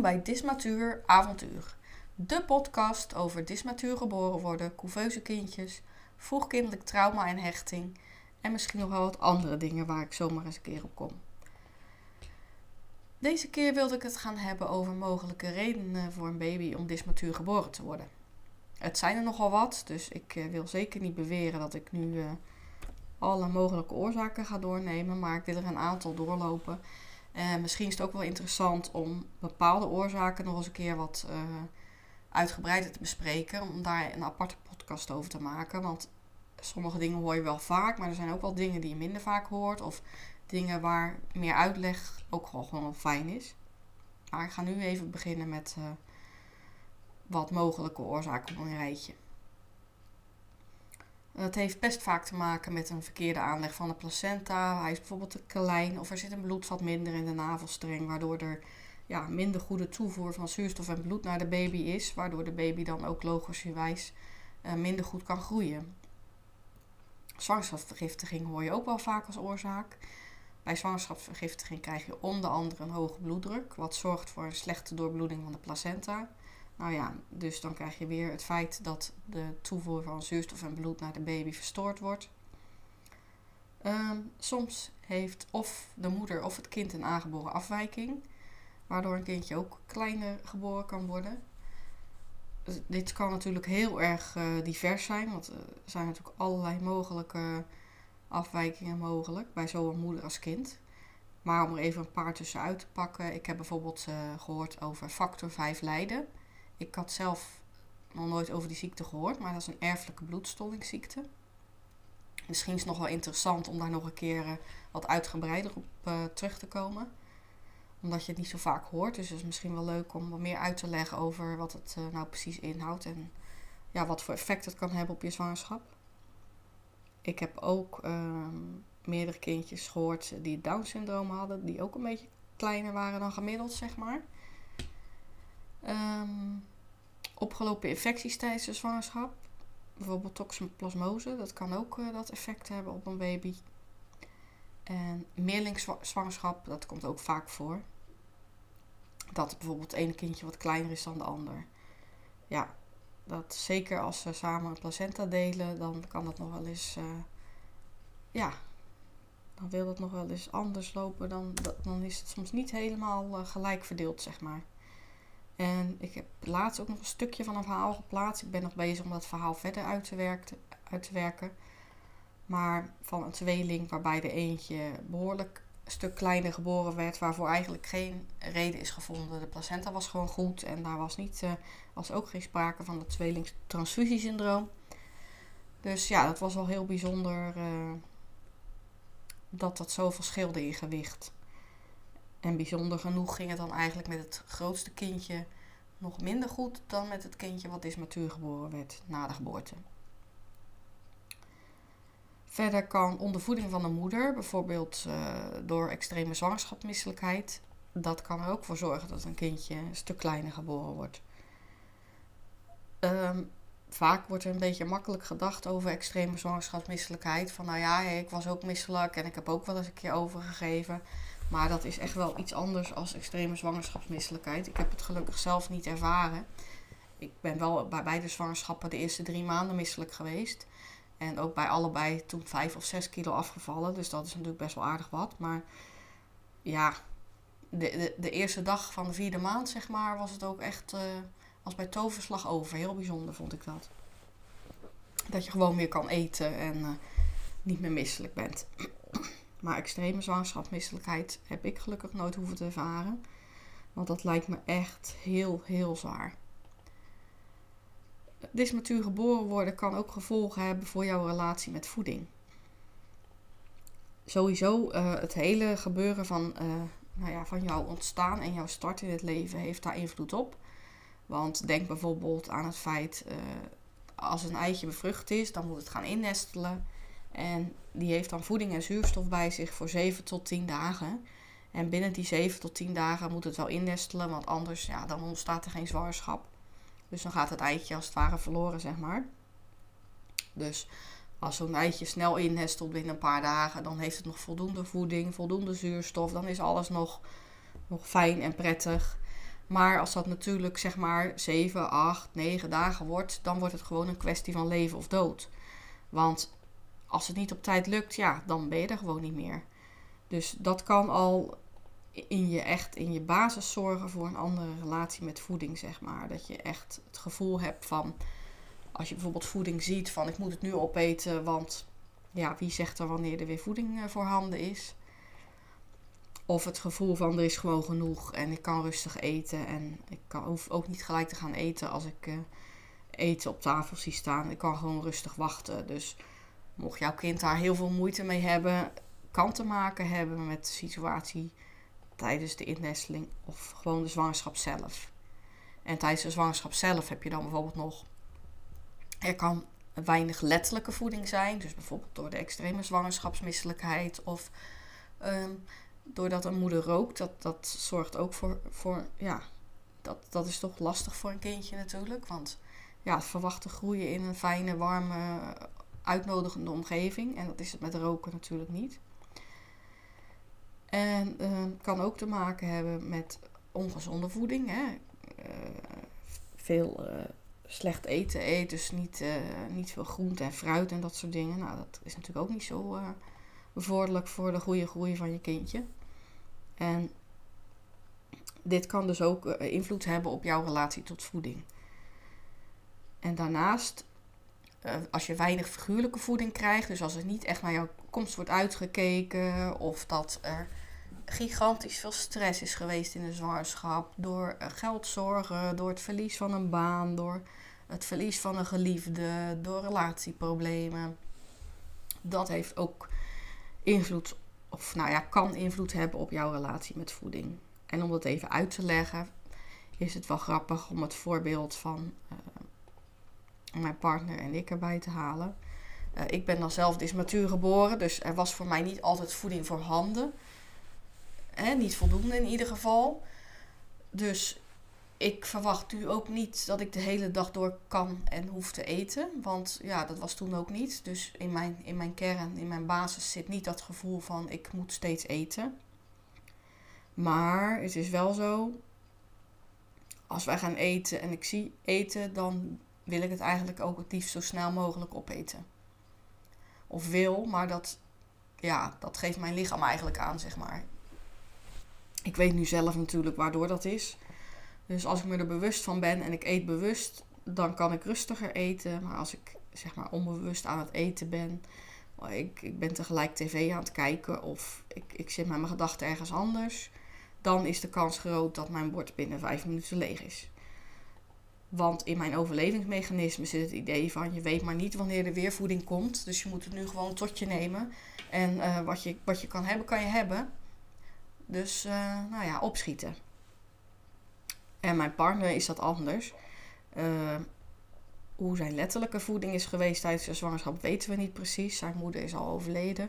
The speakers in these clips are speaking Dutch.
Bij Dismatuur Avontuur. De podcast over dismatuur geboren worden, couveuse kindjes, vroegkindelijk trauma en hechting en misschien nog wel wat andere dingen waar ik zomaar eens een keer op kom. Deze keer wilde ik het gaan hebben over mogelijke redenen voor een baby om dismatuur geboren te worden. Het zijn er nogal wat, dus ik eh, wil zeker niet beweren dat ik nu uh, alle mogelijke oorzaken ga doornemen, maar ik wil er een aantal doorlopen eh, misschien is het ook wel interessant om bepaalde oorzaken nog eens een keer wat uh, uitgebreider te bespreken. Om daar een aparte podcast over te maken. Want sommige dingen hoor je wel vaak, maar er zijn ook wel dingen die je minder vaak hoort. Of dingen waar meer uitleg ook gewoon, fijn is. Maar ik ga nu even beginnen met uh, wat mogelijke oorzaken op een rijtje. Het heeft best vaak te maken met een verkeerde aanleg van de placenta. Hij is bijvoorbeeld te klein of er zit een bloedvat minder in de navelstreng, waardoor er ja, minder goede toevoer van zuurstof en bloed naar de baby is, waardoor de baby dan ook logischerwijs uh, minder goed kan groeien. Zwangerschapsvergiftiging hoor je ook wel vaak als oorzaak. Bij zwangerschapsvergiftiging krijg je onder andere een hoge bloeddruk, wat zorgt voor een slechte doorbloeding van de placenta. Nou ja, dus dan krijg je weer het feit dat de toevoer van zuurstof en bloed naar de baby verstoord wordt. Ehm, soms heeft of de moeder of het kind een aangeboren afwijking, waardoor een kindje ook kleiner geboren kan worden. Dus dit kan natuurlijk heel erg uh, divers zijn, want er zijn natuurlijk allerlei mogelijke afwijkingen mogelijk bij zowel moeder als kind. Maar om er even een paar tussenuit te pakken, ik heb bijvoorbeeld uh, gehoord over factor 5 lijden. Ik had zelf nog nooit over die ziekte gehoord, maar dat is een erfelijke bloedstollingsziekte. Misschien is het nog wel interessant om daar nog een keer uh, wat uitgebreider op uh, terug te komen. Omdat je het niet zo vaak hoort. Dus het is misschien wel leuk om wat meer uit te leggen over wat het uh, nou precies inhoudt. En ja, wat voor effect het kan hebben op je zwangerschap. Ik heb ook ehm, meerdere kindjes gehoord die Down-syndroom hadden. Die ook een beetje kleiner waren dan gemiddeld, zeg maar. Um, opgelopen infecties tijdens de zwangerschap. Bijvoorbeeld toxoplasmose, dat kan ook uh, dat effect hebben op een baby. En meerlingszwangerschap, dat komt ook vaak voor. Dat bijvoorbeeld het ene kindje wat kleiner is dan de ander. Ja, dat zeker als ze samen een placenta delen, dan kan dat nog wel eens. Uh, ja, dan wil dat nog wel eens anders lopen. Dan, dan is het soms niet helemaal uh, gelijk verdeeld, zeg maar. En ik heb laatst ook nog een stukje van een verhaal geplaatst. Ik ben nog bezig om dat verhaal verder uit te, werken. Maar van een tweeling waarbij de eentje behoorlijk een stuk kleiner geboren werd. Waarvoor eigenlijk geen reden is gevonden. De placenta was gewoon goed. En daar was, niet, uh, was ook geen sprake van het tweelingstransfusiesyndroom. Dus ja, dat was wel heel bijzonder uh, dat dat zo verschilde in gewicht. En bijzonder genoeg ging het dan eigenlijk met het grootste kindje nog minder goed dan met het kindje wat dismatuur geboren werd na de geboorte. Verder kan ondervoeding van de moeder, bijvoorbeeld uh, door extreme zwangerschapsmisselijkheid, dat kan er ook voor zorgen dat een kindje een stuk kleiner geboren wordt. Um, vaak wordt er een beetje makkelijk gedacht over extreme zwangerschapsmisselijkheid. Van nou ja, ik was ook misselijk en ik heb ook wel eens een keer overgegeven. Maar dat is echt wel iets anders als extreme zwangerschapsmisselijkheid. Ik heb het gelukkig zelf niet ervaren. Ik ben wel bij beide zwangerschappen de eerste drie maanden misselijk geweest. En ook bij allebei toen vijf of zes kilo afgevallen. Dus dat is natuurlijk best wel aardig wat. Maar ja, de, de, de eerste dag van de vierde maand, zeg maar, was het ook echt uh, als bij toverslag over. Heel bijzonder vond ik dat. Dat je gewoon meer kan eten en uh, niet meer misselijk bent. Maar extreme zwangerschapsmisselijkheid heb ik gelukkig nooit hoeven te ervaren. Want dat lijkt me echt heel, heel zwaar. Dismatuur geboren worden kan ook gevolgen hebben voor jouw relatie met voeding. Sowieso uh, het hele gebeuren van, uh, nou ja, van jouw ontstaan en jouw start in het leven heeft daar invloed op. Want denk bijvoorbeeld aan het feit, uh, als een eitje bevrucht is, dan moet het gaan innestelen. En die heeft dan voeding en zuurstof bij zich voor 7 tot 10 dagen. En binnen die 7 tot 10 dagen moet het wel innestelen, want anders ja, dan ontstaat er geen zwangerschap. Dus dan gaat het eitje als het ware verloren, zeg maar. Dus als zo'n eitje snel innestelt binnen een paar dagen, dan heeft het nog voldoende voeding, voldoende zuurstof. Dan is alles nog, nog fijn en prettig. Maar als dat natuurlijk zeg maar 7, 8, 9 dagen wordt, dan wordt het gewoon een kwestie van leven of dood. Want als het niet op tijd lukt, ja, dan ben je er gewoon niet meer. Dus dat kan al in je echt in je basis zorgen voor een andere relatie met voeding, zeg maar. Dat je echt het gevoel hebt van als je bijvoorbeeld voeding ziet van ik moet het nu opeten, want ja, wie zegt er wanneer er weer voeding uh, voorhanden is? Of het gevoel van er is gewoon genoeg en ik kan rustig eten en ik kan, hoef ook niet gelijk te gaan eten als ik uh, eten op tafel zie staan. Ik kan gewoon rustig wachten. Dus mocht jouw kind daar heel veel moeite mee hebben, kan te maken hebben met de situatie tijdens de innesteling of gewoon de zwangerschap zelf. En tijdens de zwangerschap zelf heb je dan bijvoorbeeld nog. Er kan weinig letterlijke voeding zijn, dus bijvoorbeeld door de extreme zwangerschapsmisselijkheid of um, doordat een moeder rookt. Dat, dat zorgt ook voor, voor ja, dat, dat is toch lastig voor een kindje natuurlijk. Want ja, het verwachten groeien in een fijne, warme, uitnodigende omgeving. En dat is het met roken natuurlijk niet. En uh, kan ook te maken hebben met ongezonde voeding. Hè? Uh, veel uh, slecht eten eten, dus niet, niet veel groente en fruit en dat soort dingen. Nou, dat is natuurlijk ook niet zo bevorderlijk voor de goede groei van je kindje. En dit kan dus ook invloed hebben op jouw relatie tot voeding. En daarnaast, als je weinig figuurlijke voeding krijgt, dus als er niet echt naar jouw komst wordt uitgekeken of dat er gigantisch veel stress is geweest in de zwangerschap. Door eh, geldzorgen, door het verlies van een baan, door het verlies van een geliefde, door relatieproblemen. Dat heeft ook invloed, of nou ja, kan invloed hebben op jouw relatie met voeding. En om dat even uit te leggen, is het wel grappig om het voorbeeld van uh, mijn partner en ik erbij te halen. Uh, ik ben dan zelf dismatuur geboren, dus er was voor mij niet altijd voeding voorhanden hè, niet voldoende in ieder geval. Dus ik verwacht nu ook niet dat ik de hele dag door kan en hoef te eten. Want ja, dat was toen ook niet. Dus in mijn, in mijn kern, in mijn basis zit niet dat gevoel van ik moet steeds eten. Maar het is wel zo, als wij gaan eten en ik zie eten, dan wil ik het eigenlijk ook het liefst zo snel mogelijk opeten. Of wil, maar dat, ja, dat geeft mijn lichaam eigenlijk aan, zeg maar. Ik weet nu zelf natuurlijk waardoor dat is. Dus als ik me er bewust van ben en ik eet bewust, dan kan ik rustiger eten. Maar als ik zeg maar onbewust aan het eten ben, ik, ik ben tegelijk tv aan het kijken of ik, ik zit met mijn gedachten ergens anders, dan is de kans groot dat mijn bord binnen vijf minuten leeg is. Want in mijn overlevingsmechanisme zit het idee van je weet maar niet wanneer er weer voeding komt. Dus je moet het nu gewoon tot je nemen. En uh, wat, je, wat je kan hebben, kan je hebben. Dus uh, nou ja, opschieten. En mijn partner is dat anders. Uh, hoe zijn letterlijke voeding is geweest tijdens de zwangerschap weten we niet precies. Zijn moeder is al overleden.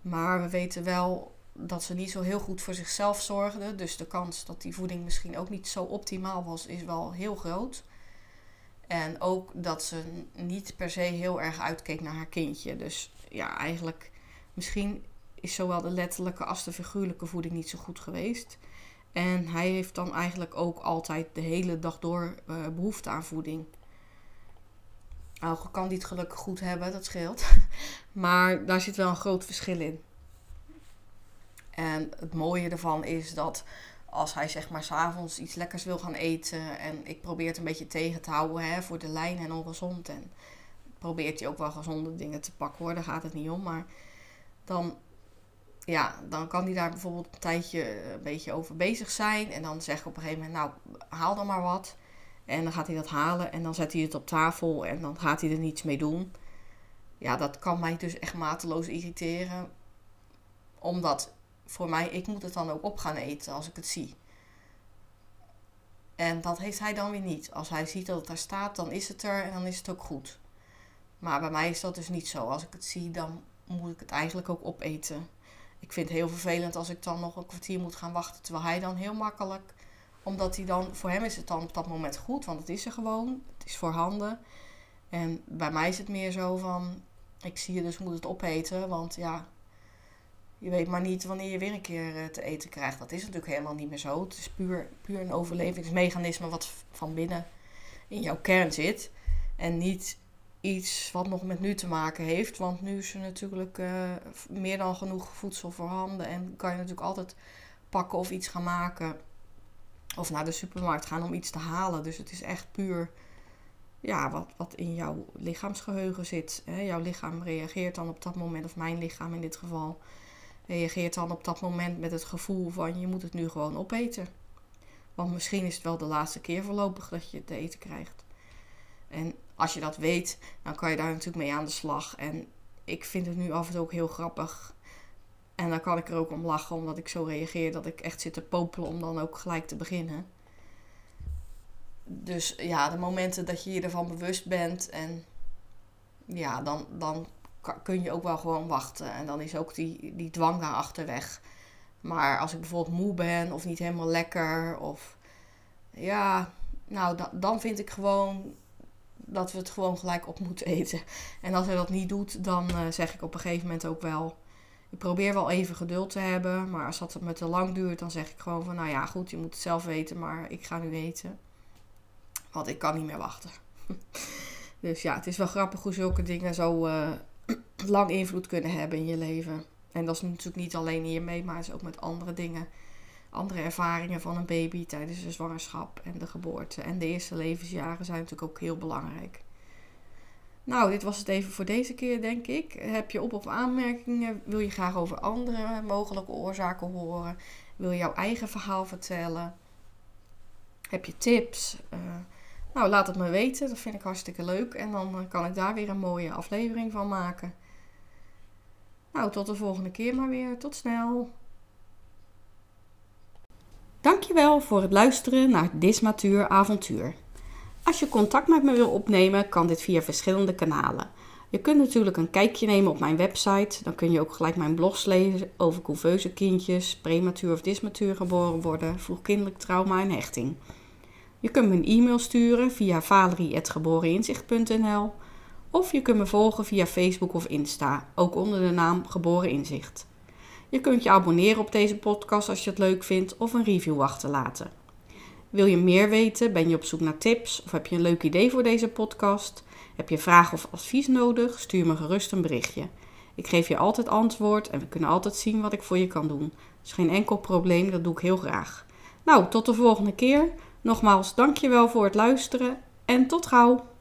Maar we weten wel dat ze niet zo heel goed voor zichzelf zorgde. Dus de kans dat die voeding misschien ook niet zo optimaal was, is wel heel groot. En ook dat ze niet per se heel erg uitkeek naar haar kindje. Dus ja, eigenlijk misschien is zowel de letterlijke als de figuurlijke voeding niet zo goed geweest. En hij heeft dan eigenlijk ook altijd de hele dag door uh, behoefte aan voeding. Alge kan die het gelukkig goed hebben, dat scheelt. maar daar zit wel een groot verschil in. En het mooie ervan is dat als hij zeg maar s'avonds iets lekkers wil gaan eten en ik probeer het een beetje tegen te houden hè, voor de lijn en ongezond. En probeert hij ook wel gezonde dingen te pakken hoor, daar gaat het niet om. Maar dan ja, dan kan hij daar bijvoorbeeld een tijdje een beetje over bezig zijn. En dan zeg ik op een gegeven moment, nou, haal dan maar wat. En dan gaat hij dat halen en dan zet hij het op tafel en dan gaat hij er niets mee doen. Ja, dat kan mij dus echt mateloos irriteren. Omdat voor mij, ik moet het dan ook op gaan eten als ik het zie. En dat heeft hij dan weer niet. Als hij ziet dat het daar staat, dan is het er en dan is het ook goed. Maar bij mij is dat dus niet zo. Als ik het zie, dan moet ik het eigenlijk ook opeten ik vind het heel vervelend als ik dan nog een kwartier moet gaan wachten. Terwijl hij dan heel makkelijk, omdat hij dan, voor hem is het dan op dat moment goed, want het is er gewoon. Het is voorhanden. En bij mij is het meer zo van, ik zie je dus moet het opeten, want ja, Je weet maar niet wanneer je weer een keer eh, te eten krijgt. Dat is natuurlijk helemaal niet meer zo. Het is puur, puur een overlevingsmechanisme wat van binnen in jouw kern zit. En niet iets wat nog met nu te maken heeft. Want nu is er natuurlijk uh, meer dan genoeg voedsel voorhanden. En kan je natuurlijk altijd pakken of iets gaan maken. Of naar de supermarkt gaan om iets te halen. Dus het is echt puur ja, wat, wat in jouw lichaamsgeheugen zit. Hè? Jouw lichaam reageert dan op dat moment, of mijn lichaam in dit geval, reageert dan op dat moment met het gevoel van je moet het nu gewoon opeten. Want misschien is het wel de laatste keer voorlopig dat je te eten krijgt. En als je dat weet, dan kan je daar natuurlijk mee aan de slag. En ik vind het nu af en toe ook heel grappig. En dan kan ik er ook om lachen, omdat ik zo reageer dat ik echt zit te popelen om dan ook gelijk te beginnen. Dus ja, de momenten dat je je ervan bewust bent en ja, dan, dan kun je ook wel gewoon wachten. En dan is ook die, die dwang daarachter weg. Maar als ik bijvoorbeeld moe ben of niet helemaal lekker of ja, nou dan, dan vind ik gewoon dat we het gewoon gelijk op moeten eten. En als hij dat niet doet, dan uh, zeg ik op een gegeven moment ook wel. Ik probeer wel even geduld te hebben, maar als dat me te lang duurt, dan zeg ik gewoon van, nou ja, goed, je moet het zelf weten, maar ik ga nu eten. Want ik kan niet meer wachten. dus ja, het is wel grappig hoe zulke dingen zo uh, lang invloed kunnen hebben in je leven. En dat is natuurlijk niet alleen hiermee, maar is ook met andere dingen. Andere ervaringen van een baby tijdens de zwangerschap en de geboorte. En de eerste levensjaren zijn natuurlijk ook heel belangrijk. Nou, dit was het even voor deze keer, denk ik. Heb je op- of aanmerkingen? Wil je graag over andere mogelijke oorzaken horen? Wil je jouw eigen verhaal vertellen? Heb je tips? Uh, nou, laat het me weten. Dat vind ik hartstikke leuk. En dan eh, kan ik daar weer een mooie aflevering van maken. Nou, tot de volgende keer maar weer. Tot snel. Dankjewel voor het luisteren naar Dismatuur Avontuur. Als je contact met me wil opnemen, kan dit via verschillende kanalen. Je kunt natuurlijk een kijkje nemen op mijn website. Dan kun je ook gelijk mijn blogs lezen over couveuse kindjes, prematuur of dismatuur geboren worden, vroegkindelijk trauma en hechting. Je kunt me een e-mail sturen via valerie.geboreninzicht.nl of je kunt me volgen via Facebook of Insta, ook onder de naam Geboren Inzicht. Je kunt je abonneren op deze podcast als je het leuk vindt of een review achterlaten. Wil je meer weten? Ben je op zoek naar tips of heb je een leuk idee voor deze podcast? Heb je vragen of advies nodig? Stuur me gerust een berichtje. Ik geef je altijd antwoord en we kunnen altijd zien wat ik voor je kan doen. Is geen enkel probleem, dat doe ik heel graag. Nou, tot de volgende keer. Nogmaals, dankjewel voor het luisteren en tot gauw!